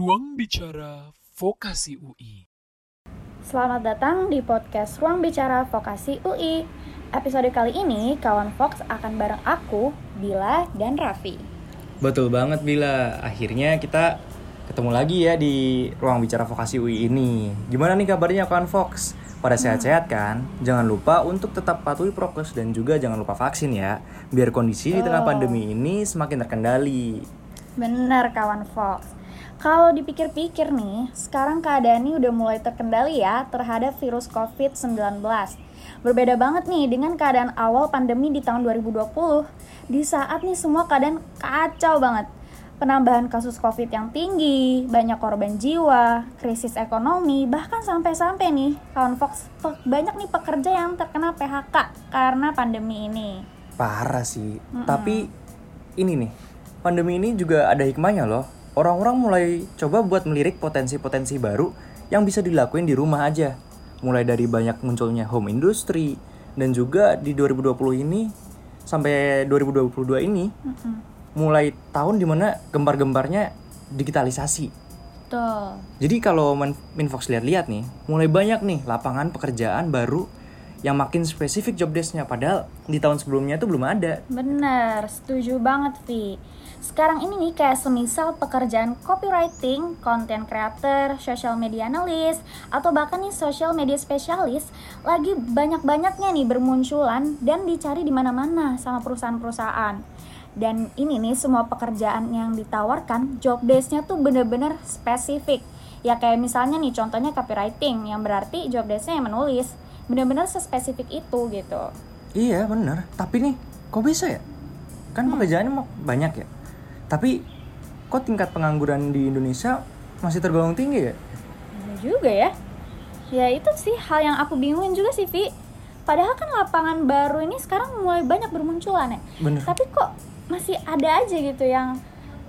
Ruang Bicara Vokasi UI. Selamat datang di podcast Ruang Bicara Vokasi UI. Episode kali ini, kawan Fox akan bareng aku, Bila, dan Raffi. Betul banget Bila. Akhirnya kita ketemu lagi ya di ruang bicara vokasi UI ini. Gimana nih kabarnya kawan Fox? Pada sehat-sehat kan? Jangan lupa untuk tetap patuhi prokes dan juga jangan lupa vaksin ya. Biar kondisi di tengah Oh. pandemi ini semakin terkendali. Bener kawan Fox. Kalau dipikir-pikir nih, sekarang keadaannya udah mulai terkendali ya terhadap virus COVID-19. Berbeda banget nih dengan keadaan awal pandemi di tahun 2020. Di saat nih semua keadaan kacau banget. Penambahan kasus COVID yang tinggi, banyak korban jiwa, krisis ekonomi, bahkan sampai-sampai nih, kawan Fox, banyak nih pekerja yang terkena PHK karena pandemi ini. Parah sih. Tapi ini nih, pandemi ini juga ada hikmahnya loh. Orang-orang mulai coba buat melirik potensi-potensi baru yang bisa dilakuin di rumah aja. Mulai dari banyak munculnya home industry dan juga di 2020 ini sampai 2022 ini mulai tahun di mana gembar-gembarnya digitalisasi. Tuh. Jadi kalau Minfox lihat-lihat nih, mulai banyak nih lapangan pekerjaan baru yang makin spesifik job desk-nya padahal di tahun sebelumnya itu belum ada. Bener, setuju banget Vi. Sekarang ini nih kayak semisal pekerjaan copywriting, content creator, social media analyst, atau bahkan nih social media specialist lagi banyak-banyaknya nih bermunculan dan dicari di mana-mana sama perusahaan-perusahaan. Dan ini nih semua pekerjaan yang ditawarkan job desk-nya tuh bener-bener spesifik. Ya kayak misalnya nih contohnya copywriting yang berarti job desk-nya yang menulis. Bener-bener sespesifik itu gitu. Iya bener, tapi nih kok bisa ya? Kan pekerjaannya mau banyak ya. Tapi kok tingkat pengangguran di Indonesia masih tergolong tinggi ya? Iya juga ya. Ya itu sih hal yang aku bingungin juga sih Vi. Padahal kan lapangan baru ini sekarang mulai banyak bermunculan ya. Bener. Tapi kok masih ada aja gitu yang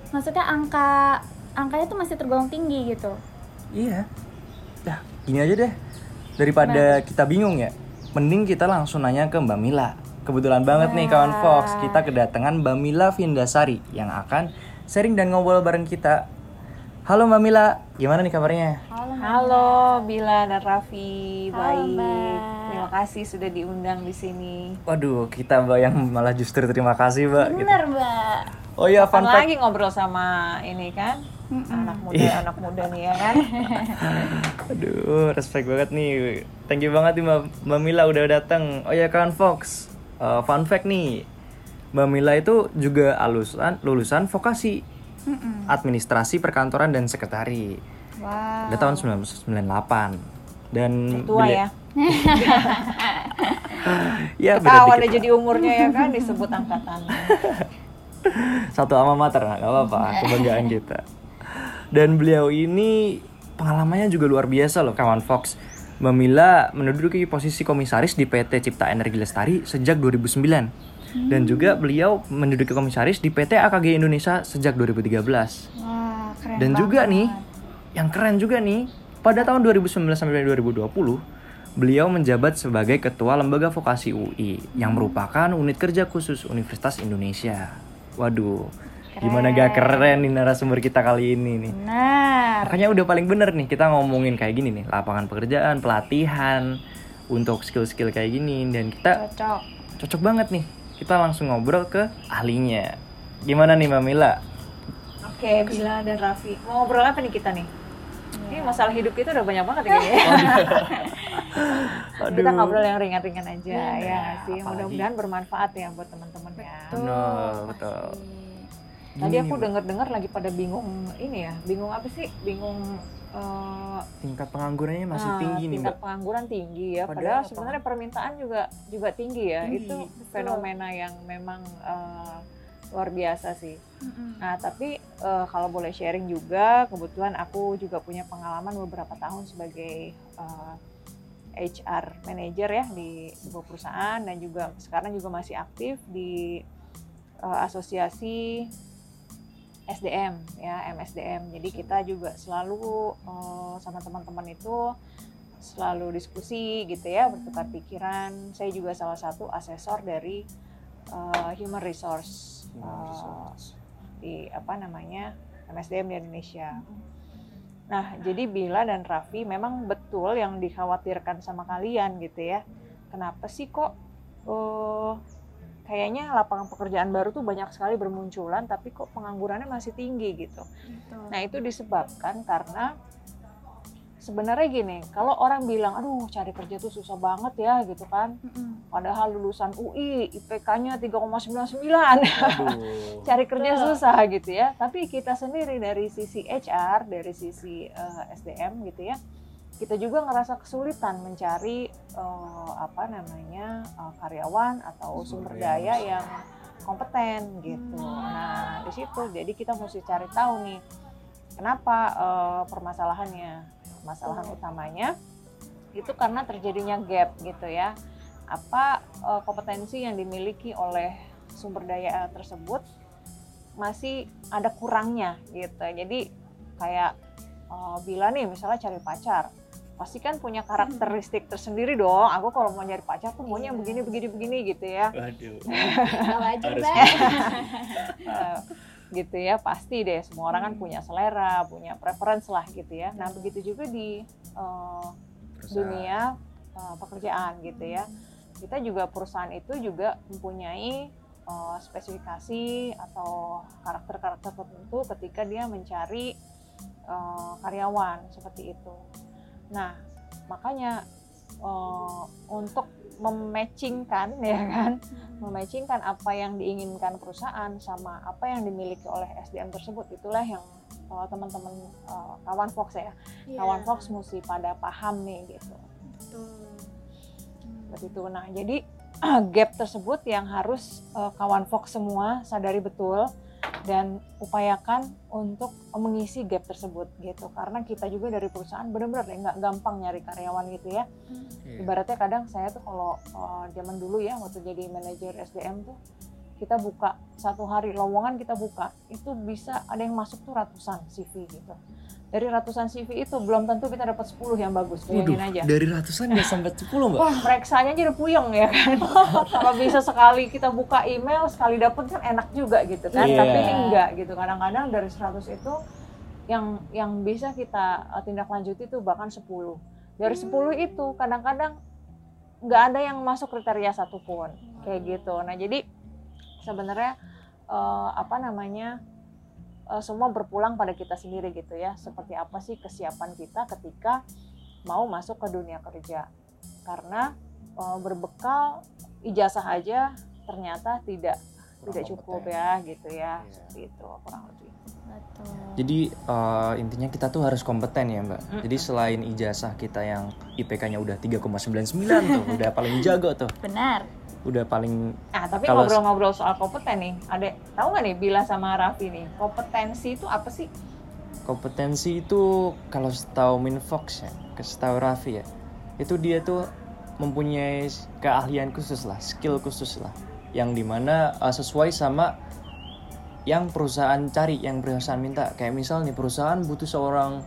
maksudnya angka angkanya tuh masih tergolong tinggi gitu. Iya. Dah, gini aja deh. Daripada kita bingung ya, mending kita langsung nanya ke Mbak Mila. Kebetulan banget nih kawan Fox, kita kedatangan Mbak Mila Vindasari yang akan sharing dan ngobrol bareng kita. Halo Mbak Mila, gimana nih kabarnya? Halo. Halo Bila dan Raffi, Halo, baik. Mbak. Terima kasih sudah diundang di sini. Waduh, kita Mbak yang malah justru terima kasih Mbak. gitu. Bener mbak. Oh iya, fun fact. lagi ngobrol sama ini kan? Anak muda, Iya. anak muda nih ya kan? Aduh, respect banget nih. Thank you banget nih Mbak, Mbak Mila udah datang. Oh ya kawan Fox, Uh, fun fact nih. Mbak Mila itu juga lulusan lulusan vokasi administrasi perkantoran dan sekretari. Wow. Udah tahun 1998. Dan Tua ya. ya Ketawa deh jadi umurnya ya kan disebut angkatan. satu alma mater nggak apa-apa kebanggaan kita. Dan beliau ini pengalamannya juga luar biasa loh kawan Fox. Mbak Mila menduduki posisi komisaris di PT Cipta Energi Lestari sejak 2009 dan juga beliau menduduki komisaris di PT AKG Indonesia sejak 2013 Wah keren dan banget. juga nih yang keren juga nih pada tahun 2019 sampai 2020 beliau menjabat sebagai ketua lembaga vokasi UI yang merupakan unit kerja khusus Universitas Indonesia. Waduh, gimana gak keren nih narasumber kita kali ini nih. Benar. Makanya udah paling bener nih kita ngomongin kayak gini nih, lapangan pekerjaan, pelatihan untuk skill-skill kayak gini dan kita Cocok. cocok banget nih. Kita langsung ngobrol ke ahlinya. Gimana nih Mbak Mila? Oke, Bila dan Raffi. Mau ngobrol apa nih kita nih? Ini masalah hidup kita udah banyak banget ya kayaknya. Kita ngobrol yang ringan-ringan aja ya nggak sih. Mudah-mudahan bermanfaat ya buat teman-teman ya. Betul, betul. Tadi Gini aku dengar-dengar lagi pada bingung ini ya, bingung apa sih? Bingung eh, tingkat penganggurannya masih ah, tinggi nih tingkat Mbak. pengangguran tinggi ya. Padahal Padahal, sebenarnya permintaan juga juga tinggi ya. Tinggi, Itu fenomena yang memang eh, luar biasa sih. Nah, tapi eh, kalau boleh sharing juga, kebetulan aku juga punya pengalaman beberapa tahun sebagai eh, HR manager ya di sebuah perusahaan dan juga sekarang juga masih aktif di eh, asosiasi SDM ya MSDM. Jadi kita juga selalu eh, sama teman-teman itu selalu diskusi gitu ya, bertukar pikiran. Saya juga salah satu asesor dari eh, human resource eh, di apa namanya MSDM di Indonesia. Nah, jadi Bila dan Raffi memang betul yang dikhawatirkan sama kalian gitu ya. Kenapa sih kok uh, kayaknya lapangan pekerjaan baru tuh banyak sekali bermunculan tapi kok penganggurannya masih tinggi gitu. Betul. Nah, itu disebabkan karena sebenarnya gini, kalau orang bilang, aduh cari kerja tuh susah banget ya gitu kan. Mm-mm. Padahal lulusan UI, IPK-nya 3,99. Aduh. cari kerja susah gitu ya. Tapi kita sendiri dari sisi HR, dari sisi eh, SDM gitu ya, kita juga ngerasa kesulitan mencari eh, apa namanya eh, karyawan atau sumber Sumber daya daya. yang kompeten gitu. Nah di situ jadi kita mesti cari tahu nih kenapa eh, permasalahannya. Permasalahan utamanya itu karena terjadinya gap gitu ya. Apa eh, kompetensi yang dimiliki oleh sumber daya tersebut masih ada kurangnya gitu. Jadi kayak eh, bila nih misalnya cari pacar, pasti kan punya karakteristik tersendiri dong. Aku kalau mau nyari pacar tuh maunya Iya. begini begini begini gitu ya. Waduh. Nggak wajar banget. Gitu ya pasti deh semua orang kan punya selera, punya preference lah gitu ya. Nah begitu juga di eh, dunia eh, pekerjaan gitu ya. Kita juga perusahaan itu juga mempunyai eh, spesifikasi atau karakter-karakter tertentu ketika dia mencari eh, karyawan seperti itu. Nah makanya eh, untuk mematchingkan ya kan, mematchingkan apa yang diinginkan perusahaan sama apa yang dimiliki oleh SDM tersebut. Itulah yang eh, teman-teman eh, kawan Fox ya. Iya. kawan Fox mesti pada paham nih gitu. Betul. seperti itu. Nah jadi gap tersebut yang harus eh, kawan Fox semua sadari betul dan upayakan untuk mengisi gap tersebut gitu. Karena kita juga dari perusahaan benar-benar ya nggak gampang nyari karyawan gitu ya. Iya. ibaratnya kadang saya tuh kalau eh, zaman dulu ya waktu jadi manajer SDM tuh kita buka satu hari lowongan kita buka itu bisa ada yang masuk tuh ratusan CV gitu dari ratusan CV itu belum tentu kita dapat 10 yang bagus Waduh, aja dari ratusan nggak sampai 10 mbak? Wah, mereksanya aja udah puyeng ya kan. Kalau bisa sekali kita buka email, sekali dapet kan enak juga gitu kan. Iya. Tapi enggak gitu. Kadang-kadang dari 100 itu yang yang bisa kita uh, tindak lanjuti itu bahkan 10. Dari 10 itu kadang-kadang nggak ada yang masuk kriteria satupun kayak gitu. Nah, jadi sebenarnya uh, apa namanya? uh, semua berpulang pada kita sendiri gitu ya. Seperti apa sih kesiapan kita ketika mau masuk ke dunia kerja karena uh, berbekal ijazah aja ternyata tidak Kurang tidak cukup kompeten. ya gitu ya Iya. seperti itu kurang lebih Betul. Jadi eh, intinya kita tuh harus kompeten ya mbak. Mm-mm. Jadi selain ijazah kita yang IPK-nya udah 3,99 tuh, udah paling jago tuh, Benar. Udah paling nah tapi Kalau- ngobrol-ngobrol soal kompeten nih ada tahu nggak nih Bila sama Raffi nih kompetensi itu apa sih? Kompetensi itu kalau setahu Minfox ya, ke setahu Raffi ya, itu dia tuh mempunyai keahlian khusus lah, skill khusus lah, yang di mana eh, sesuai sama yang perusahaan cari, yang perusahaan minta. Kayak misal nih perusahaan butuh seorang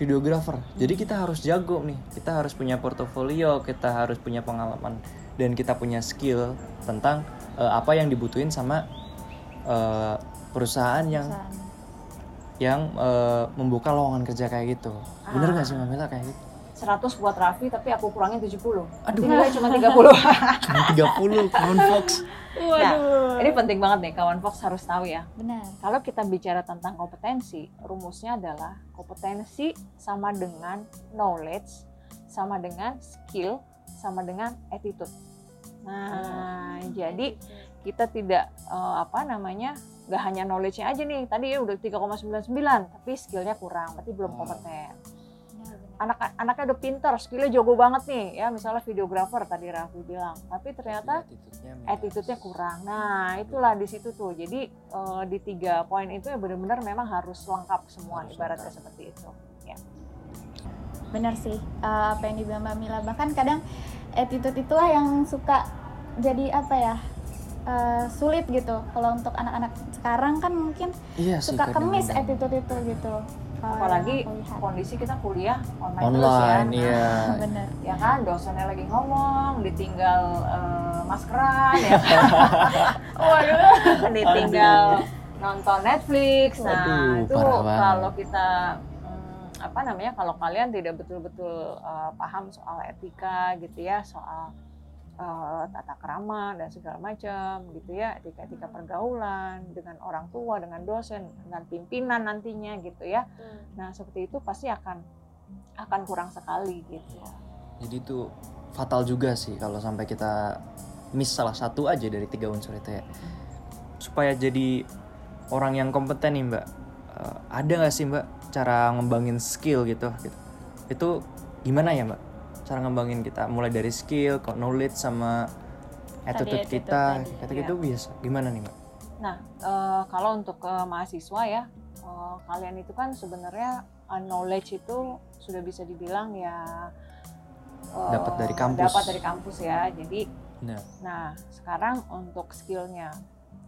videographer, jadi kita harus jago nih, kita harus punya portofolio, kita harus punya pengalaman dan kita punya skill tentang eh, apa yang dibutuhin sama eh, perusahaan yang Perusahaan. yang eh, membuka lowongan kerja kayak gitu. Bener Ah. gak sih Mbak Mila kayak gitu? 100 buat Raffi tapi aku kurangin 70 Aduh. nilai cuma 30 Cuma 30 kawan Fox. Waduh. ini penting banget nih kawan Fox harus tahu ya Benar. Kalau kita bicara tentang kompetensi, rumusnya adalah kompetensi sama dengan knowledge, sama dengan skill, sama dengan attitude. Nah, jadi kita tidak eh, apa namanya, nggak hanya knowledge-nya aja nih. Tadi ya udah 3,99, tapi skillnya kurang, berarti belum Hmm. kompeten. Anak anaknya udah pinter, skillnya jago banget nih, ya misalnya videographer tadi Raffi bilang, tapi ternyata attitude-nya kurang. Nah, itulah di situ tuh. Jadi eh, di tiga poin itu ya benar-benar memang harus lengkap semua Harus ibaratnya lengkap. seperti itu. Ya. Benar sih eh, apa yang dibilang Mbak Mila. Bahkan kadang attitude itulah yang suka jadi apa ya eh, sulit gitu. Kalau untuk anak-anak sekarang kan mungkin Iya sih. suka kemis kadang-kadang. attitude itu gitu. Apalagi kondisi kita kuliah online, terus ya. online, Nah, iya. Benar. Ya kan, dosennya lagi ngomong, ditinggal eh, maskeran ya. Waduh, ditinggal nonton Netflix. Nah, Waduh, itu kalau kita apa namanya kalau kalian tidak betul-betul uh, paham soal etika gitu ya soal uh, tata krama dan segala macam gitu ya etika-etika pergaulan dengan orang tua dengan dosen dengan pimpinan nantinya gitu ya. Nah seperti itu pasti akan akan kurang sekali gitu. Jadi itu fatal juga sih kalau sampai kita miss salah satu aja dari tiga unsur itu ya. Supaya jadi orang yang kompeten nih mbak. Uh, ada nggak sih mbak cara ngembangin skill gitu gitu. Itu gimana ya mbak? Cara ngembangin kita? Mulai dari skill knowledge sama attitude attitude kita. tadi, kata iya. gitu bisa gimana nih mbak? Nah, eh, kalau untuk ke mahasiswa ya, eh, kalian itu kan sebenarnya eh, knowledge itu sudah bisa dibilang ya eh, Dapat dari kampus. Dapat dari kampus ya. Jadi, nah nah sekarang untuk skillnya,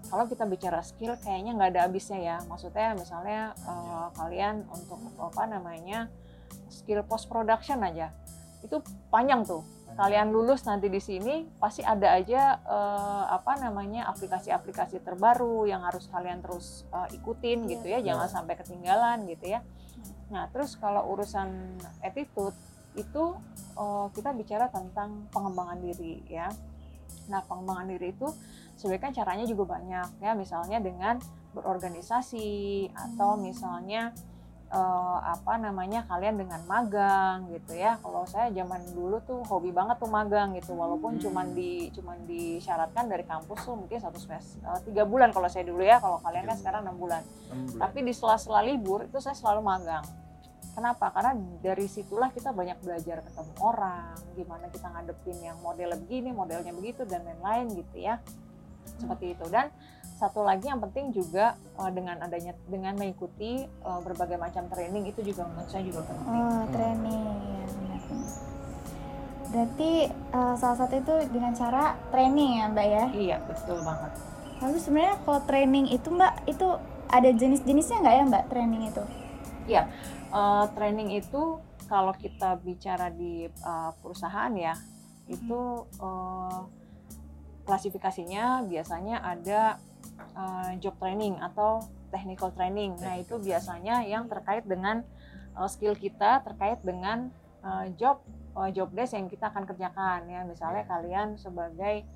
kalau kita bicara skill kayaknya nggak ada habisnya ya. Maksudnya misalnya eh, kalian untuk apa namanya skill post production aja, itu panjang tuh. Kalian lulus nanti di sini pasti ada aja eh, apa namanya aplikasi-aplikasi terbaru yang harus kalian terus eh, ikutin Iya. gitu ya. Jangan sampai ketinggalan gitu ya. Nah terus kalau urusan attitude itu eh, kita bicara tentang pengembangan diri ya. Nah pengembangan diri itu sebenarnya kan caranya juga banyak ya. Misalnya dengan berorganisasi atau misalnya eh, apa namanya kalian dengan magang gitu ya. Kalau saya zaman dulu tuh hobi banget tuh magang gitu. Walaupun cuman di cuman disyaratkan dari kampus tuh mungkin satu semester eh, tiga bulan kalau saya dulu ya. Kalau kalian kan sekarang enam bulan. Tapi di sela-sela libur itu saya selalu magang. Kenapa? Karena dari situlah kita banyak belajar ketemu orang gimana kita ngadepin yang modelnya begini modelnya begitu dan lain-lain gitu ya seperti itu dan satu lagi yang penting juga eh, dengan adanya dengan mengikuti eh, berbagai macam training itu juga menurut saya juga penting. Oh, training ya benar. Berarti eh, salah satu itu dengan cara training ya Mbak ya. Iya betul banget. Lalu sebenarnya kalau training itu Mbak itu ada jenis-jenisnya nggak ya Mbak training itu? Eh, training itu kalau kita bicara di eh, perusahaan ya itu eh, klasifikasinya biasanya ada eh, job training atau technical training. Nah itu biasanya yang terkait dengan eh, skill kita terkait dengan eh, job eh, job desk yang kita akan kerjakan ya. Misalnya kalian sebagai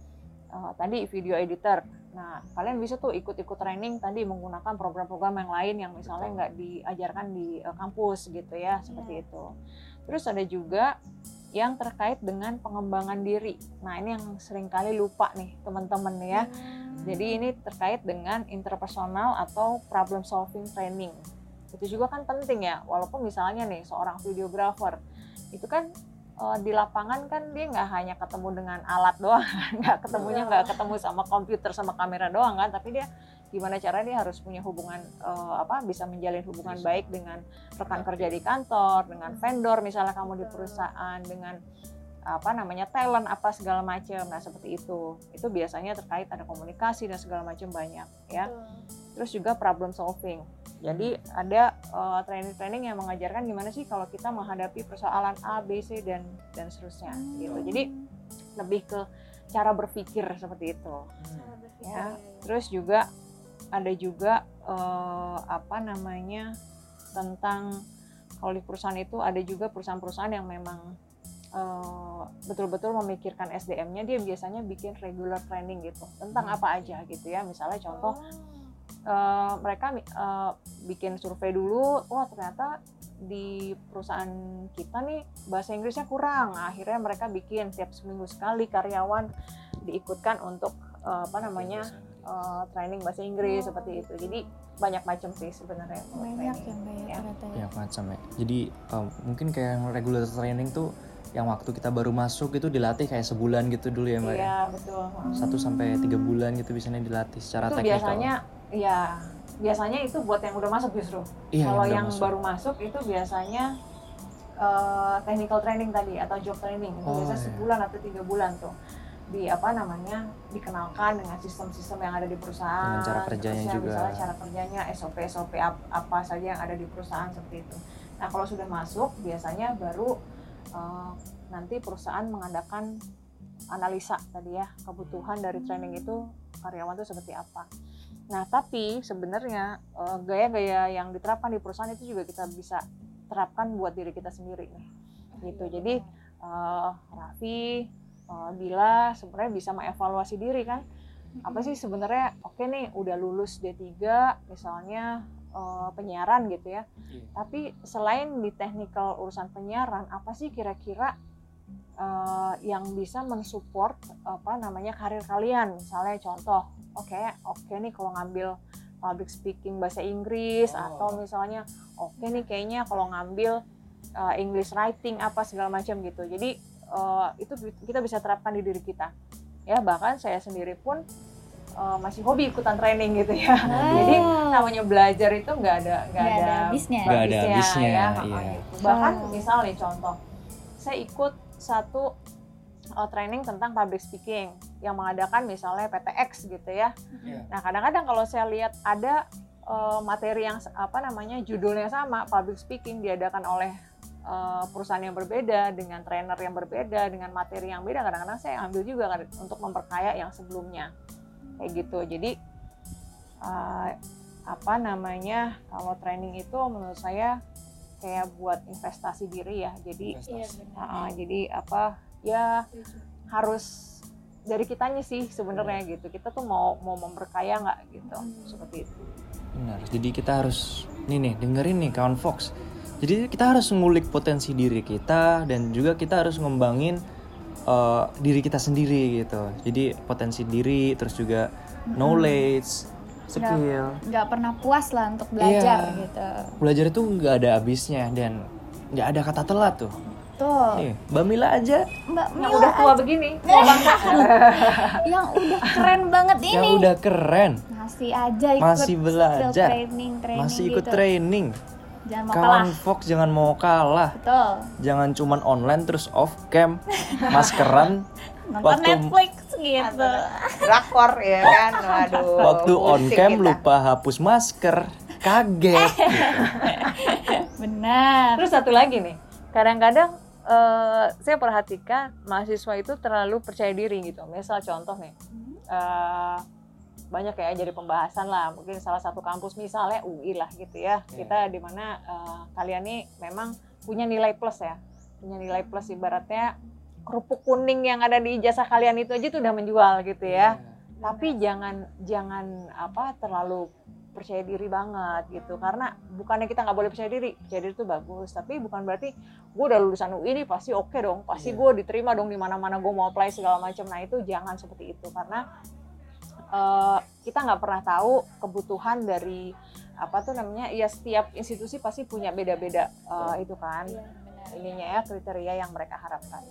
eh, tadi video editor. Nah kalian bisa tuh ikut-ikut training tadi menggunakan program-program yang lain yang misalnya nggak diajarkan di eh, kampus gitu ya seperti itu. Terus ada juga yang terkait dengan pengembangan diri. Nah ini yang sering kali lupa nih teman-teman ya. Jadi ini terkait dengan interpersonal atau problem solving training. Itu juga kan penting ya, walaupun misalnya nih seorang videographer itu kan eh, di lapangan kan dia nggak hanya ketemu dengan alat doang, nggak ketemunya nggak ketemu sama komputer sama kamera doang kan, tapi dia gimana cara dia harus punya hubungan eh, apa bisa menjalin hubungan baik dengan rekan kerja di kantor, dengan vendor misalnya kamu di perusahaan, dengan apa namanya talent apa segala macam. Nah seperti itu, itu biasanya terkait ada komunikasi dan segala macam banyak ya. Terus juga problem solving. Jadi ada eh, training-training yang mengajarkan gimana sih kalau kita menghadapi persoalan A, B, C dan dan seterusnya gitu. Jadi lebih ke cara berpikir seperti itu. Ya. Terus juga ada juga eh, apa namanya tentang kalau di perusahaan itu ada juga perusahaan-perusahaan yang memang eh, betul-betul memikirkan SDM-nya dia biasanya bikin regular training gitu. Tentang apa aja gitu ya. Misalnya contoh eh, mereka eh, bikin survei dulu wah ternyata di perusahaan kita nih bahasa Inggrisnya kurang. Nah, akhirnya mereka bikin tiap seminggu sekali karyawan diikutkan untuk eh, apa namanya eh, training bahasa Inggris seperti itu jadi banyak macam sih sebenarnya Banyak training. ya Mbak ya Ya. ternyata ya. ya macam ya jadi um, mungkin kayak yang regular training tuh yang waktu kita baru masuk itu dilatih kayak sebulan gitu dulu ya mbak ya Iya betul. satu sampai tiga bulan gitu biasanya dilatih secara itu teknikal biasanya ya biasanya itu buat yang udah masuk justru. Iya, Kalau udah yang masuk. baru masuk itu biasanya eh, technical training tadi atau job training itu Oh, biasanya iya. sebulan atau tiga bulan tuh di apa namanya dikenalkan dengan sistem-sistem yang ada di perusahaan. Dengan cara kerjanya juga. misalnya cara kerjanya SOP SOP ap- apa saja yang ada di perusahaan seperti itu. Nah kalau sudah masuk biasanya baru eh, nanti perusahaan mengadakan analisa tadi ya kebutuhan dari training itu karyawan itu seperti apa. Nah tapi sebenarnya eh, gaya-gaya yang diterapkan di perusahaan itu juga kita bisa terapkan buat diri kita sendiri nih. Gitu. Jadi uh, Raffi uh, Bila sebenarnya bisa mengevaluasi diri kan? Apa sih sebenarnya oke okay nih udah lulus D3 misalnya uh, penyiaran gitu ya. Iya. tapi selain di technical urusan penyiaran apa sih kira-kira uh, yang bisa mensupport apa namanya karir kalian? Misalnya contoh oke oke nih kalau ngambil public speaking bahasa Inggris Oh. atau misalnya oke nih kayaknya kalau ngambil uh, English writing apa segala macam gitu. Jadi uh, itu kita bisa terapkan di diri kita ya bahkan saya sendiri pun uh, masih hobi ikutan training gitu ya jadi namanya belajar itu nggak ada nggak ada. Nggak ada habisnya, ya, iya. gitu. bahkan Wow. misalnya contoh saya ikut satu uh, training tentang public speaking yang mengadakan misalnya PTX gitu ya Iya. nah kadang-kadang kalau saya lihat ada uh, materi yang apa namanya judulnya sama public speaking diadakan oleh uh, perusahaan yang berbeda dengan trainer yang berbeda dengan materi yang beda kadang-kadang saya ambil juga kan untuk memperkaya yang sebelumnya. Kayak gitu. Jadi uh, apa namanya kalau training itu menurut saya kayak buat investasi diri ya. Jadi Iya, uh, jadi apa ya harus dari kitanya sih sebenarnya gitu. Kita tuh mau mau memperkaya nggak gitu? Seperti itu. Benar. Jadi kita harus nih nih dengerin nih kawan Fox. Jadi kita harus ngulik potensi diri kita dan juga kita harus ngembangin uh, diri kita sendiri gitu. Jadi potensi diri terus juga knowledge, skill. nggak pernah puas lah untuk belajar Iya. gitu Belajar itu nggak ada habisnya dan nggak ada kata telat tuh. tuh Nih, Mbak Mila aja mbak yang Mila udah tua begini tua bangsa yang udah keren banget ini yang udah keren, masih aja ikut masih skill belajar, training training masih ikut gitu. training. Jangan mau kalah Fox jangan mau kalah. betul Jangan cuman online terus off cam, maskeran. nonton Waktu- Netflix gitu drakor ya kan waduh Waktu on cam kita. lupa hapus masker, kaget. benar terus satu lagi nih kadang-kadang eh, saya perhatikan mahasiswa itu terlalu percaya diri gitu misal contoh nih eh, banyak ya jadi pembahasan lah. Mungkin salah satu kampus misalnya UI lah gitu ya. Kita di mana eh, kalian nih memang punya nilai plus ya. Punya nilai plus ibaratnya kerupuk kuning yang ada di ijazah kalian itu aja tuh udah menjual gitu ya. Tapi jangan jangan apa terlalu percaya diri banget gitu. Karena bukannya kita nggak boleh percaya diri. Percaya diri itu bagus. Tapi bukan berarti gue udah lulusan UI nih pasti oke dong. Pasti Iya. gue diterima dong di mana mana gue mau apply segala macam. Nah itu jangan seperti itu. Karena eh, kita nggak pernah tahu kebutuhan dari apa tuh namanya ya setiap institusi pasti punya beda-beda eh, itu kan ininya ya kriteria yang mereka harapkan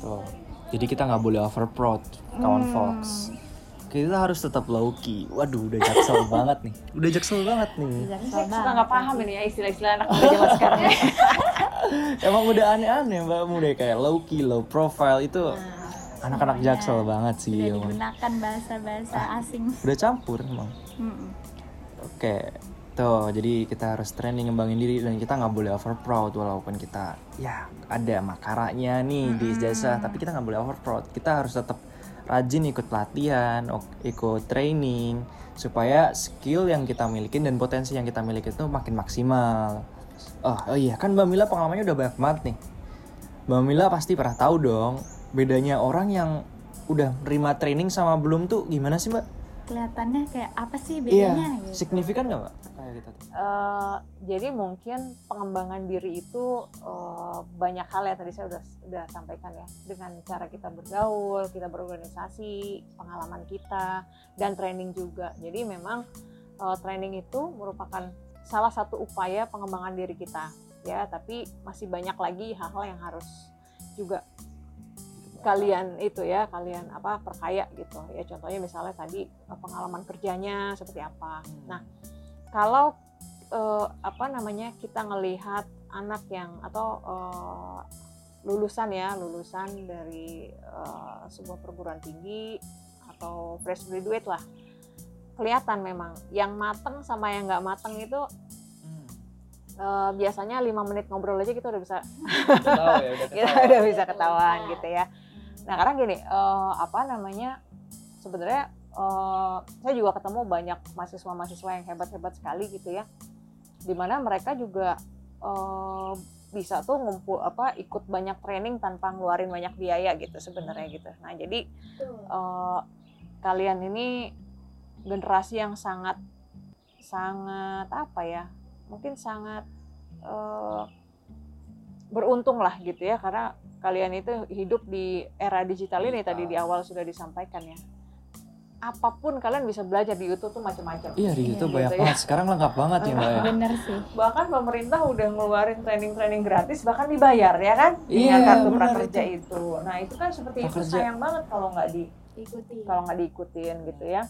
Tuh. Jadi kita nggak boleh over proud, kawan Hmm. Fox. Kita harus tetap low key. Waduh, udah jaksel banget nih. Udah jaksel banget nih. Jaksel banget. nggak paham ini ya istilah-istilah anak muda zaman sekarang Emang udah aneh-aneh mbak Udah kayak low key, low profile itu anak-anak jaksel banget sih. udah emang. digunakan bahasa-bahasa asing Udah campur emang. Mm-mm. Oke, tuh jadi kita harus training ngembangin diri dan kita nggak boleh over proud walaupun kita ya ada makaranya nih di ijazah, tapi kita nggak boleh over proud. Kita harus tetap rajin ikut pelatihan, ikut training supaya skill yang kita miliki dan potensi yang kita miliki itu makin maksimal. Oh, oh iya kan Mbak Mila pengalamannya udah banyak banget nih. Mbak Mila pasti pernah tahu dong bedanya orang yang udah nerima training sama belum tuh gimana sih Mbak? kelihatannya kayak apa sih Iya, bedanya gitu signifikan nggak mbak? Kayak gitu. Eh, jadi mungkin pengembangan diri itu eh, banyak hal ya tadi saya udah udah sampaikan ya dengan cara kita bergaul, kita berorganisasi, pengalaman kita dan training juga. Jadi memang eh, training itu merupakan salah satu upaya pengembangan diri kita ya, tapi masih banyak lagi hal-hal yang harus juga kalian itu ya kalian apa perkaya gitu. Ya contohnya misalnya tadi eh, pengalaman kerjanya seperti apa. Nah kalau eh, apa namanya kita ngelihat anak yang atau eh, lulusan ya lulusan dari eh, sebuah perguruan tinggi atau fresh graduate lah kelihatan memang. Yang mateng sama yang nggak mateng itu eh, biasanya lima menit ngobrol aja kita udah bisa ya, udah kita udah bisa ketahuan gitu ya. Nah karena gini, eh, apa namanya sebenarnya eh, saya juga ketemu banyak mahasiswa-mahasiswa yang hebat-hebat sekali gitu ya, di mana mereka juga eh, bisa tuh ngumpul apa ikut banyak training tanpa ngeluarin banyak biaya gitu sebenarnya gitu. Nah jadi eh, kalian ini generasi yang sangat sangat apa ya mungkin sangat eh, beruntung lah gitu ya. Karena kalian itu hidup di era digital ini tadi di awal sudah disampaikan ya apa pun kalian bisa belajar di YouTube tuh macam-macam Iya di YouTube Gitu banyak ya. banget. Sekarang lengkap banget ya mbak ya. Bener sih. bahkan pemerintah udah ngeluarin training-training gratis bahkan dibayar ya kan Iya, dengan kartu benar prakerja itu nah itu kan seperti itu Prakerja. sayang banget kalau nggak di Ikuti. kalau nggak diikutin gitu ya.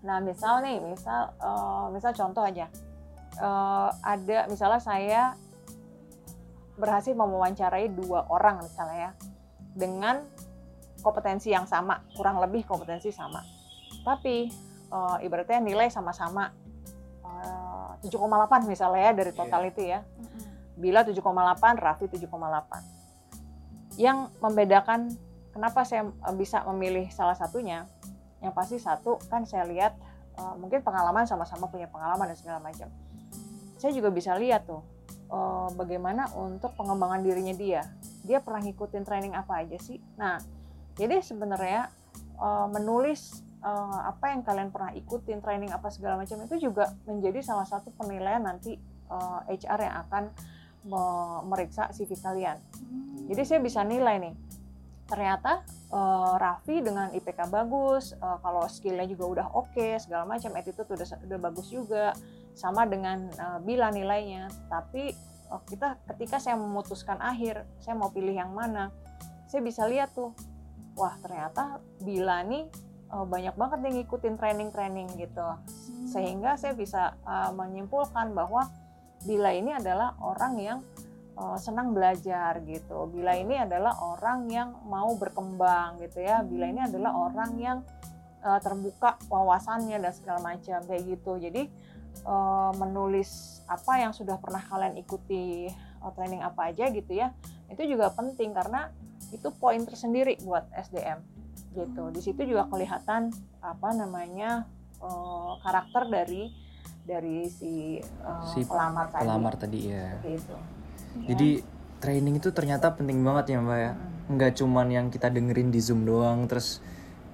Nah misal nih, misal eh, misal contoh aja, Eh, ada misalnya saya berhasil mewawancarai dua orang misalnya ya, dengan kompetensi yang sama, kurang lebih kompetensi sama, tapi eh, ibaratnya nilai sama-sama eh, 7,8 misalnya ya dari total itu ya. Bila 7,8, Raffi 7,8. Yang membedakan kenapa saya eh, bisa memilih salah satunya, yang pasti satu kan saya lihat eh, mungkin pengalaman sama-sama punya pengalaman dan segala macam. Saya juga bisa lihat tuh eh, bagaimana untuk pengembangan dirinya dia. Dia pernah ngikutin training apa aja sih? Nah, jadi sebenarnya eh, menulis eh, apa yang kalian pernah ikutin training apa segala macam itu juga menjadi salah satu penilaian nanti eh, HR yang akan me- meriksa CV kalian. Jadi saya bisa nilai nih, ternyata eh, Raffi dengan IPK bagus, eh, kalau skillnya juga udah oke, segala macam, attitude udah udah bagus juga, sama dengan eh, Bila nilainya. Tapi eh, kita ketika saya memutuskan akhir, saya mau pilih yang mana, saya bisa lihat tuh, wah ternyata Bila nih eh, banyak banget yang ngikutin training-training gitu, sehingga saya bisa eh, menyimpulkan bahwa Bila ini adalah orang yang uh, senang belajar gitu. Bila ini adalah orang yang mau berkembang gitu ya. Bila ini adalah orang yang uh, terbuka wawasannya dan segala macam kayak gitu. Jadi uh, menulis apa yang sudah pernah kalian ikuti uh, training apa aja gitu ya. Itu juga penting karena itu poin tersendiri buat SDM gitu. Di situ juga kelihatan apa namanya uh, karakter dari dari si, uh, Si pelamar tadi. Pelamar tadi ya. Itu. Jadi training itu ternyata penting banget ya mbak ya. Nggak cuman yang kita dengerin di zoom doang terus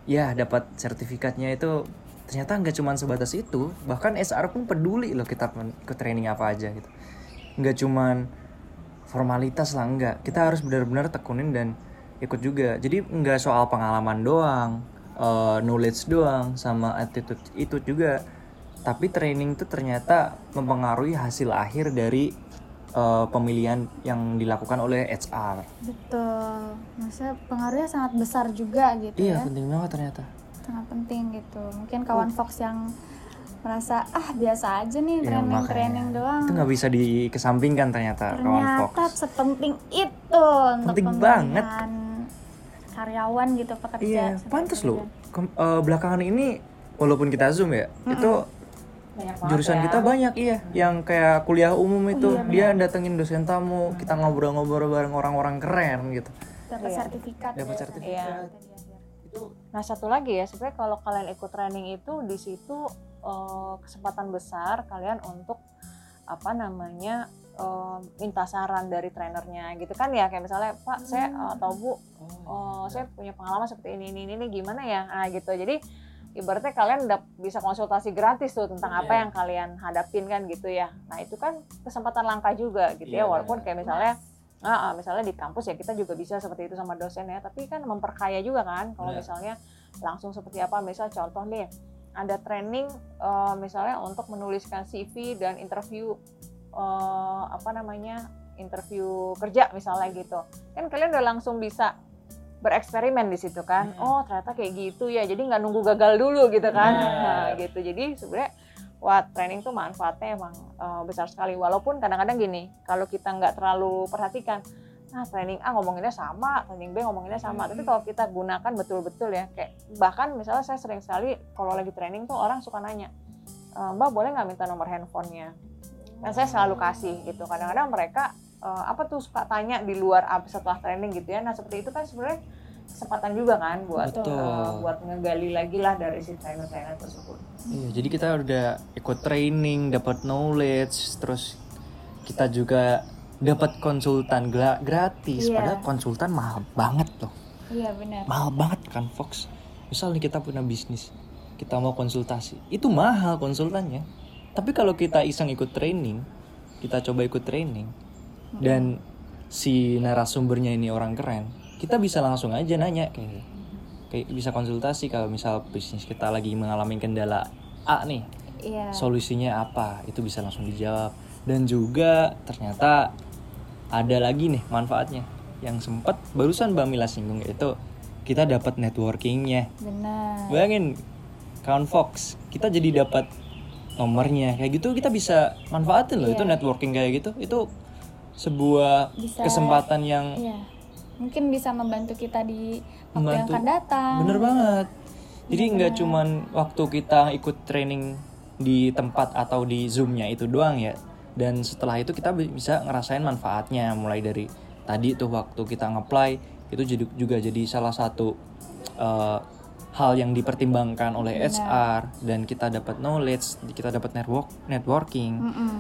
ya dapat sertifikatnya itu ternyata nggak cuman sebatas itu. Bahkan SR pun peduli loh kita ikut training apa aja gitu. Nggak cuman formalitas lah enggak. Kita harus benar-benar tekunin dan ikut juga. Jadi nggak soal pengalaman doang, eh, knowledge doang, sama attitude itu juga. Tapi training itu ternyata mempengaruhi hasil akhir dari eh, pemilihan yang dilakukan oleh HR. Betul. Maksudnya pengaruhnya sangat besar juga gitu Iya, ya. penting banget ternyata. Sangat penting gitu. Mungkin kawan Fox yang merasa ah biasa aja nih Iya, training-training makanya. doang. Itu nggak bisa dikesampingkan ternyata kawan Fox. Ternyata sepenting itu untuk Penting pemilihan banget. karyawan gitu pekerja. Iya, pantas loh. Kem- eh, belakangan ini walaupun kita zoom ya, itu Banyak banget jurusan ya. kita banyak iya, yang kayak kuliah umum itu Iya, dia datengin dosen tamu, kita ngobrol-ngobrol bareng orang-orang keren gitu. dapat Iya. sertifikat. Dapat biasanya. sertifikat. Iya. Nah satu lagi ya sebenarnya kalau kalian ikut training itu di situ eh, kesempatan besar kalian untuk apa namanya eh, minta saran dari trainernya gitu kan ya. Kayak misalnya Pak saya eh, atau Bu oh, saya punya pengalaman seperti ini ini ini gimana ya? Nah gitu. Jadi ibaratnya kalian udah bisa konsultasi gratis tuh tentang apa Iya. yang kalian hadapin kan gitu ya. Nah itu kan kesempatan langka juga gitu Iya, ya walaupun benar. kayak misalnya ah, misalnya di kampus ya kita juga bisa seperti itu sama dosen ya. Tapi kan memperkaya juga kan kalau Benar. misalnya langsung seperti apa. Misal contoh nih ada training eh, misalnya untuk menuliskan CV dan interview eh, apa namanya interview kerja misalnya gitu. Kan kalian udah langsung bisa bereksperimen di situ kan. Hmm. oh ternyata kayak gitu ya. Jadi nggak nunggu gagal dulu gitu kan. Benar. nah, gitu. Jadi sebenarnya wah training tuh manfaatnya emang eh, besar sekali. Walaupun kadang-kadang gini kalau kita nggak terlalu perhatikan nah training A ngomonginnya sama training B ngomonginnya sama. Tapi kalau kita gunakan betul-betul ya kayak bahkan misalnya saya sering sekali kalau lagi training tuh orang suka nanya "E, Mbak boleh nggak minta nomor handphonenya? Dan saya selalu kasih gitu. Kadang-kadang mereka eh, apa tuh suka tanya di luar apa setelah training gitu ya. Nah seperti itu kan sebenarnya kesempatan juga kan buat Betul. eh, buat ngegali lagi lah dari si trainer-trainer tersebut. Iya, jadi kita udah ikut training, dapat knowledge, terus kita juga dapat konsultan gra- gratis. Iya. padahal konsultan mahal banget loh. Iya benar. mahal banget kan Fox? Misal nih kita punya bisnis kita mau konsultasi. Itu mahal konsultannya. Tapi kalau kita iseng ikut training kita coba ikut training dan si narasumbernya ini orang keren kita bisa langsung aja nanya kayak kayak bisa konsultasi kalau misal bisnis kita lagi mengalami kendala A nih Iya. solusinya apa itu bisa langsung dijawab dan juga ternyata ada lagi nih manfaatnya yang sempat barusan Mbak Mila singgung yaitu kita dapat networkingnya Benar. bayangin kawan Fox kita jadi dapat nomornya kayak gitu kita bisa manfaatin loh Iya. itu networking kayak gitu itu sebuah Bisa- kesempatan yang Iya. Mungkin bisa membantu kita di waktu yang Membantu. akan datang. bener banget. Jadi nggak cuman waktu kita ikut training di tempat atau di zoomnya itu doang ya. Dan setelah itu kita bi- bisa ngerasain manfaatnya. Mulai dari tadi tuh waktu kita ngeplay itu jadi juga jadi salah satu eh, hal yang dipertimbangkan oleh HR dan kita dapat knowledge kita dapat network networking. Mm-mm.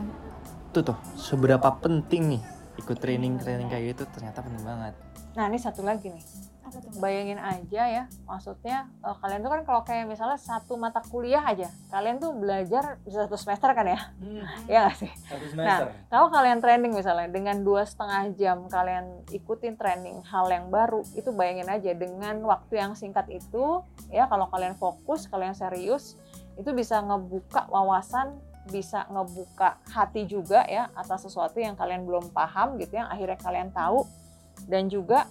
itu tuh seberapa penting nih ikut training training kayak gitu ternyata penting banget Nah ini satu lagi nih, Apa tuh? Mbak? bayangin aja ya, maksudnya eh, kalian tuh kan kalau kayak misalnya satu mata kuliah aja, kalian tuh belajar bisa satu semester kan ya, ya nggak sih? satu Nah, kalau kalian training misalnya dengan dua setengah jam kalian ikutin training hal yang baru, itu bayangin aja dengan waktu yang singkat itu, ya kalau kalian fokus, kalian serius, itu bisa ngebuka wawasan, bisa ngebuka hati juga ya atas sesuatu yang kalian belum paham gitu yang akhirnya kalian tahu dan juga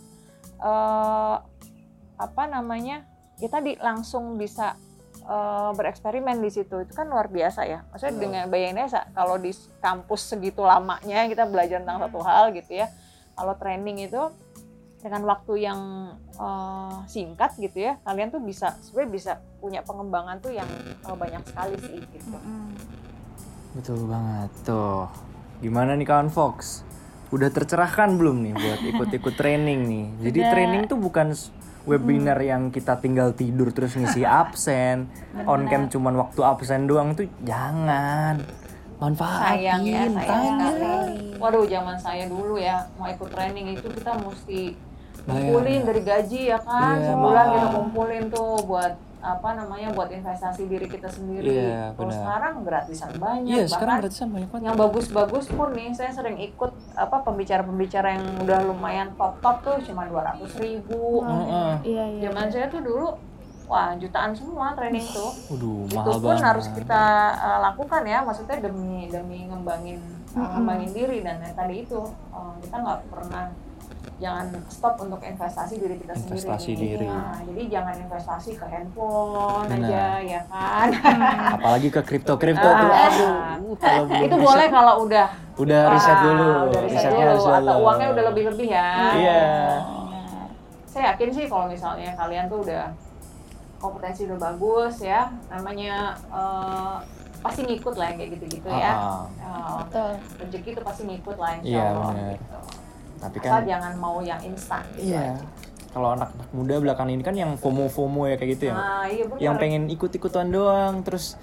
eh, apa namanya kita di langsung bisa eh, bereksperimen di situ itu kan luar biasa ya maksudnya Betul. dengan bayangin aja kalau di kampus segitu lamanya kita belajar tentang satu hal gitu ya kalau training itu dengan waktu yang eh, singkat gitu ya kalian tuh bisa sebenarnya bisa punya pengembangan tuh yang eh, banyak sekali sih gitu Mm-mm. Betul banget tuh. Gimana nih kawan Fox? Udah tercerahkan belum nih buat ikut-ikut training nih? Jadi Udah. training tuh bukan webinar yang kita tinggal tidur terus ngisi absen, on cam cuman waktu absen doang tuh jangan. Manfaatin, sayang ya sayang tanya. sekali. Waduh zaman saya dulu ya mau ikut training itu kita mesti kumpulin dari gaji ya kan Iya, sebulan kita kumpulin tuh buat apa namanya buat investasi diri kita sendiri. Iya, Kalau benar. sekarang gratisan banyak. Iya, sekarang gratisan banyak banget. yang bagus-bagus pun nih saya sering ikut apa pembicara-pembicara yang udah lumayan top-top tuh cuma 200 ribu. Heeh. Iya iya. Zaman saya tuh dulu wah jutaan semua training tuh. Waduh, itu mahal pun banget. harus kita uh, lakukan ya maksudnya demi demi ngembangin uh, ngembangin diri dan yang tadi itu uh, kita nggak pernah jangan stop untuk investasi diri kita Investasi sendiri diri. Nah, jadi jangan investasi ke handphone Benar. aja ya kan Apalagi ke kripto-kripto Ah. tuh. Aduh, kalau belum itu riset- boleh kalau udah Udah riset wah, dulu. udah riset Risetnya dulu harus atau uangnya udah lebih lebih ya Iya. Benar. saya yakin sih kalau misalnya kalian tuh udah kompetensi udah bagus ya namanya eh, pasti ngikut lah yang kayak gitu-gitu ya Ah, Eh, Betul. rezeki itu pasti ngikut lah insya Iya, Allah gitu. Tapi Asal kan jangan mau yang instan gitu Iya. aja. Kalau anak-anak muda belakang ini kan yang FOMO-FOMO ya kayak gitu ya. Nah, iya benar. yang pengen ikut-ikutan doang terus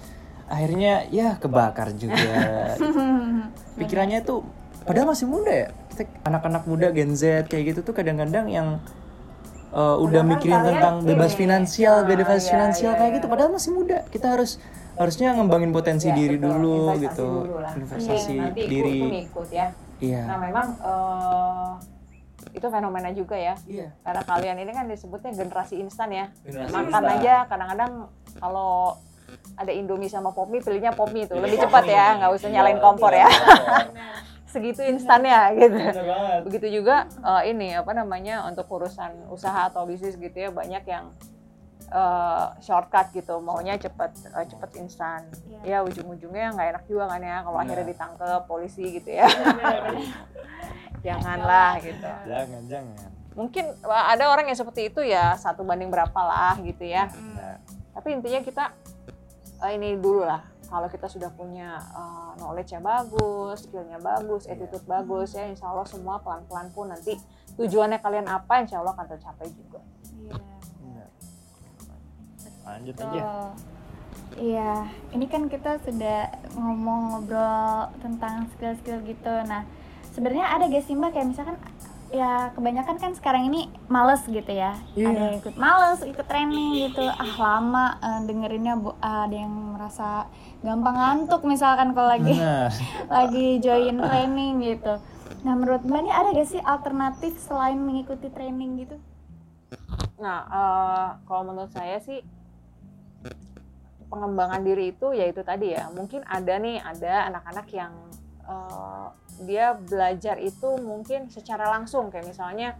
akhirnya ya kebakar juga. Pikirannya tuh padahal masih muda ya. Anak-anak muda Gen Z kayak gitu tuh kadang-kadang yang uh, udah Padahal mikirin kalian tentang bebas ini, finansial, ah, bebas iya, finansial iya, kayak iya. gitu padahal masih muda. Kita harus harusnya ngembangin potensi Iya, diri betul. dulu Investasi gitu. dulu lah. Investasi Iya, nanti ikut diri. pun ikut ya Iya. nah memang eh, itu fenomena juga ya Iya. karena kalian ini kan disebutnya generasi instan ya Generasi makan instan. aja kadang-kadang kalau ada Indomie sama Popmi pilihnya Popmi tuh lebih Popmi. cepat ya nggak usah nyalain kompor ya segitu instannya gitu begitu juga eh, ini apa namanya untuk urusan usaha atau bisnis gitu ya banyak yang eh, shortcut gitu. Maunya cepet eh, cepet instan. Ya ujung-ujungnya nggak enak juga kan ya kalau Benar. akhirnya ditangkep polisi gitu ya. Janganlah gitu. Jangan, jangan. mungkin ada orang yang seperti itu ya satu banding berapa lah gitu ya. Nah, tapi intinya kita eh, ini dulu lah. Kalau kita sudah punya eh, knowledge yang bagus, skillnya bagus, attitude bagus ya, insya Allah semua pelan-pelan pun nanti tujuannya kalian apa, insya Allah akan tercapai juga. Lanjut Betul. aja. Iya, ini kan kita sudah ngomong ngobrol tentang skill-skill gitu. Nah, sebenarnya ada gak sih mbak kayak misalkan ya kebanyakan kan sekarang ini males gitu ya. Iya. Ada yang ikut males, ikut training gitu. Ah lama eh, dengerinnya bu- ada yang merasa gampang ngantuk misalkan kalau lagi lagi join training gitu. Nah, menurut mbak ini ada gak sih alternatif selain mengikuti training gitu? Nah, eh, kalau menurut saya sih pengembangan diri itu ya itu tadi ya. Mungkin ada nih ada anak-anak yang eh, dia belajar itu mungkin secara langsung. Kayak misalnya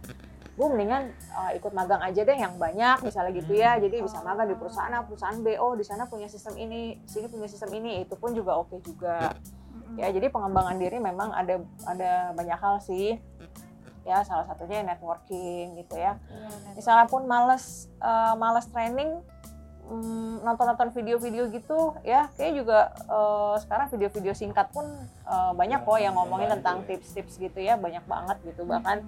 gue mendingan eh, ikut magang aja deh yang banyak misalnya gitu ya. Jadi bisa magang di perusahaan A, perusahaan B. Oh di sana punya sistem ini sini punya sistem ini. Itu pun juga oke juga. Ya jadi pengembangan diri memang ada ada banyak hal sih. Ya salah satunya networking gitu ya. Misalnya pun males eh, males training nonton-nonton video-video gitu ya kayak juga eh, sekarang video-video singkat pun eh, banyak kok yang ngomongin tentang tips-tips gitu ya banyak banget gitu. Bahkan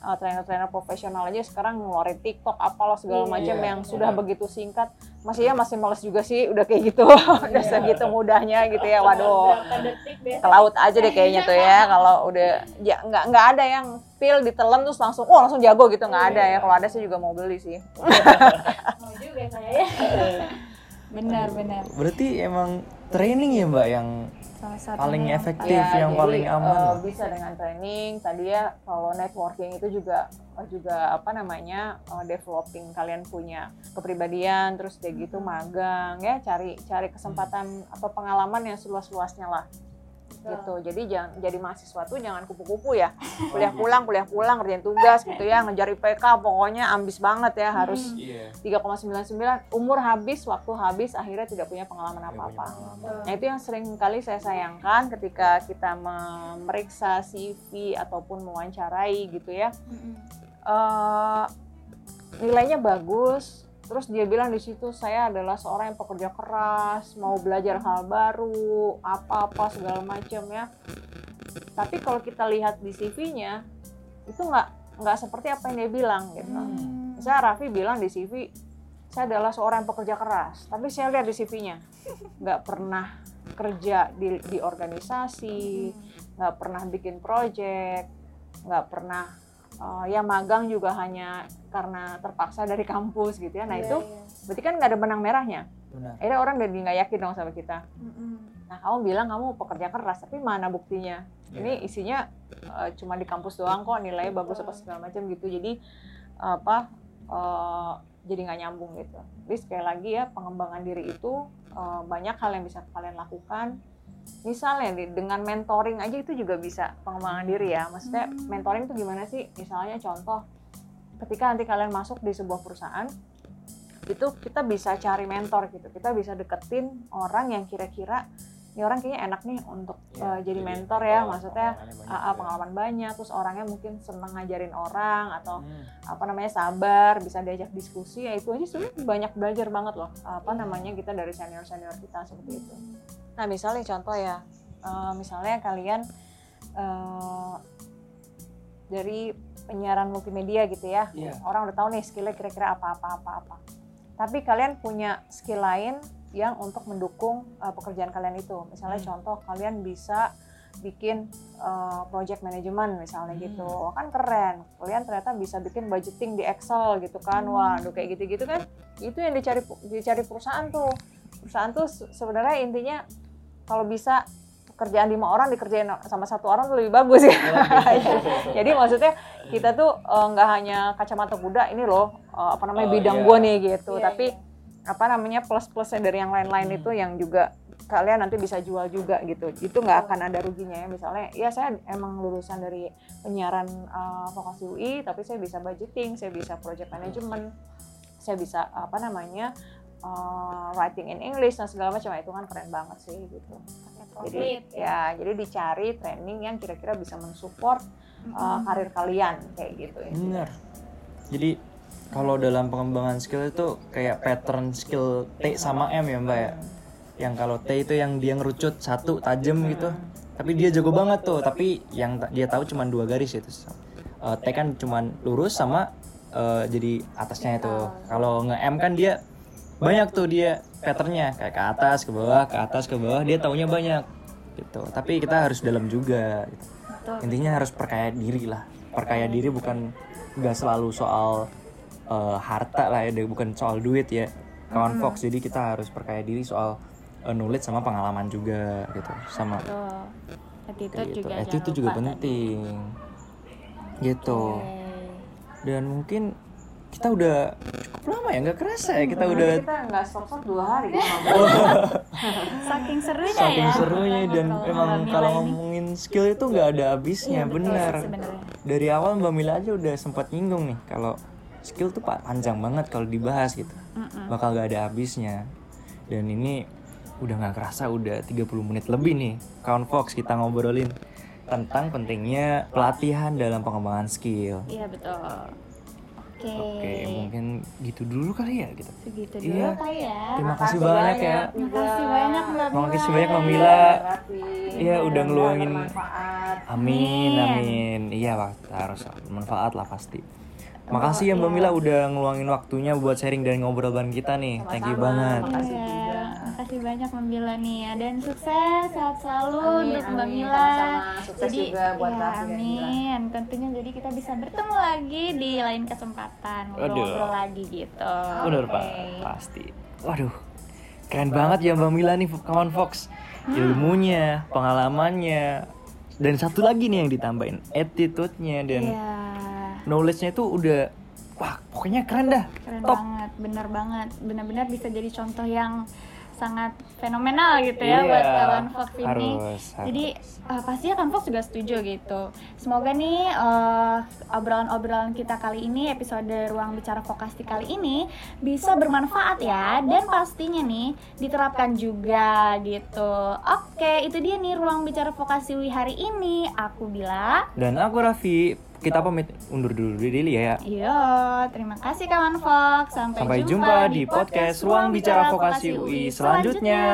eh, trainer-trainer profesional aja sekarang ngeluarin TikTok apalah segala Iya, macam iya, yang sudah benar. begitu singkat. Masih ya masih males juga sih udah kayak gitu. Udah segitu mudahnya gitu ya waduh. Ke laut aja deh kayaknya tuh ya kalau udah ya nggak nggak ada yang pil ditelan terus langsung oh langsung jago gitu. Nggak ada ya kalau ada sih juga mau beli sih. Mau juga saya ya. benar, benar. Berarti emang training ya mbak yang Salah satu paling yang efektif, Ya, yang jadi, paling aman. eh, lah. bisa dengan training tadi ya kalau networking itu juga eh, juga apa namanya eh, developing kalian punya kepribadian terus kayak gitu magang ya cari cari kesempatan atau pengalaman yang seluas-luasnya lah gitu. Jadi jangan jadi mahasiswa tuh jangan kupu-kupu ya. Kuliah pulang kuliah pulang ngerjain tugas gitu ya ngejar IPK pokoknya ambis banget ya harus Iya. 3,99 umur habis waktu habis akhirnya tidak punya pengalaman apa-apa. Nah itu yang sering kali saya sayangkan ketika kita memeriksa CV ataupun mewawancarai gitu ya. Eh, nilainya bagus, terus dia bilang di situ saya adalah seorang yang pekerja keras, mau belajar hal baru, apa-apa segala macam ya. Tapi kalau kita lihat di CV-nya itu nggak nggak seperti apa yang dia bilang gitu. Misalnya Raffi bilang di CV saya adalah seorang yang pekerja keras, tapi saya lihat di CV-nya nggak pernah kerja di, di organisasi, nggak pernah bikin project, nggak pernah eh, ya magang juga hanya karena terpaksa dari kampus gitu ya. Nah itu berarti kan nggak ada benang merahnya. Benar. Akhirnya orang jadi nggak yakin dong sama kita. Nah kamu bilang kamu pekerja keras, tapi mana buktinya? Ini isinya eh, cuma di kampus doang kok nilainya bagus apa segala macam gitu. Jadi apa eh, jadi nggak nyambung gitu. Jadi sekali lagi ya pengembangan diri itu eh, banyak hal yang bisa kalian lakukan. Misalnya nih, dengan mentoring aja itu juga bisa pengembangan diri ya. Maksudnya mentoring itu gimana sih? Misalnya contoh ketika nanti kalian masuk di sebuah perusahaan itu kita bisa cari mentor gitu. Kita bisa deketin orang yang kira-kira ini orang kayaknya enak nih untuk Ya, eh, jadi mentor ya. Maksudnya pengalamannya banyak juga. pengalaman banyak, terus orangnya mungkin senang ngajarin orang atau Hmm. apa namanya sabar, bisa diajak diskusi, ya itu aja sebenarnya banyak belajar banget loh. Apa namanya kita dari senior senior kita seperti itu. Nah misalnya contoh ya, eh, misalnya kalian eh, dari penyiaran multimedia gitu ya, Iya. orang udah tahu nih skillnya kira-kira apa apa apa apa. Tapi kalian punya skill lain yang untuk mendukung eh, pekerjaan kalian itu. Misalnya contoh kalian bisa bikin uh, project management misalnya gitu. Wah, kan keren. Kalian ternyata bisa bikin budgeting di Excel gitu kan. Waduh kayak gitu-gitu kan itu yang dicari dicari perusahaan tuh. Perusahaan tuh se- sebenarnya intinya kalau bisa pekerjaan lima orang dikerjain sama satu orang tuh lebih bagus ya. Jadi maksudnya kita tuh eh, nggak hanya kacamata kuda ini loh eh, apa namanya Oh, bidang iya. gua nih gitu. Iya, tapi apa namanya plus plusnya dari yang lain-lain Hmm. itu yang juga kalian nanti bisa jual juga gitu. Itu nggak akan ada ruginya ya. Misalnya ya saya emang lulusan dari penyiaran uh, vokasi UI tapi saya bisa budgeting saya bisa project management saya bisa apa namanya uh, writing in English dan segala macam itu kan keren banget sih gitu jadi ya jadi dicari training yang kira-kira bisa mensupport uh, karir kalian kayak gitu ya Bener. Jadi kalau dalam pengembangan skill itu kayak pattern skill T sama M ya mbak ya. Yang kalau T itu yang dia ngerucut satu tajam gitu. Tapi dia jago banget tuh. Tapi yang dia tahu cuma dua garis itu. Eh, T kan cuma lurus sama eh, jadi atasnya itu. Kalau nge M kan dia banyak tuh dia patternnya. Kayak ke atas ke bawah ke atas ke bawah dia taunya banyak. Gitu. Tapi kita harus dalam juga. Gitu. Intinya harus perkaya diri lah. Perkaya diri bukan nggak selalu soal eh, harta lah ya bukan soal duit ya. Kawan Fox jadi kita harus perkaya diri soal eh, knowledge sama pengalaman juga gitu. Sama. Attitude gitu. juga Attitude juga tadi. penting. Gitu. Dan mungkin kita udah cukup lama ya nggak kerasa ya kita udah kita nggak stop stop dua hari. Saking serunya saking ya. serunya dan emang kalau Mila ini. ngomongin skill itu nggak ada habisnya Iya, benar dari awal mbak Mila aja udah sempat nyinggung nih kalau skill tuh pa- panjang banget kalau dibahas gitu. Bakal gak ada habisnya. Dan ini udah nggak kerasa udah 30 menit lebih nih kawan Fox kita ngobrolin tentang pentingnya pelatihan dalam pengembangan skill. Iya betul. Oke. oke mungkin gitu dulu kali ya gitu Segitu dulu Iya. kali ya. terima kasih banyak ya Makasih banyak Mbak Terima Mila. kasih banyak Mbak Mila. Iya, udah ngeluangin. Amin, amin. Iya, Pak. Harus bermanfaat lah pasti. Makasih ya Mbak Mila udah ngeluangin waktunya buat sharing dan ngobrol bareng kita nih. Thank you banget. Makasih Iya, juga. Makasih banyak Mbak Mila nih ya dan sukses sehat selalu Amin, untuk Mbak. Mila. Sukses juga buat ya. Amin. Tentunya jadi kita bisa bertemu lagi di lain kesempatan ngobrol-ngobrol lagi gitu. Bener Oke. Pak, pasti. Waduh, keren banget ya Mbak Mila nih kawan Fox. Ilmunya, pengalamannya, dan satu lagi nih yang ditambahin, attitude-nya dan Iya. knowledge-nya itu udah wah pokoknya keren dah. Keren Top. banget, bener banget. Benar-benar bisa jadi contoh yang sangat fenomenal gitu ya Iya, buat kawan Fox ini. harus, Jadi uh, pastinya kan Fox juga setuju gitu. Semoga nih uh, obrolan-obrolan kita kali ini episode ruang bicara vokasi kali ini bisa bermanfaat ya dan pastinya nih diterapkan juga gitu. Oke, itu dia nih ruang bicara vokasi hari ini. Aku Bila. Dan aku Raffi. Kita pamit undur dulu dulu ya. Yo, terima kasih kawan Fox. Sampai, Sampai jumpa di podcast Ruang Bicara Vokasi UI selanjutnya.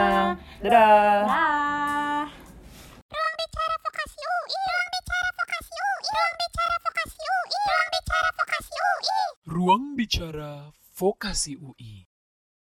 Dadah. Dah. Ruang Bicara Vokasi UI.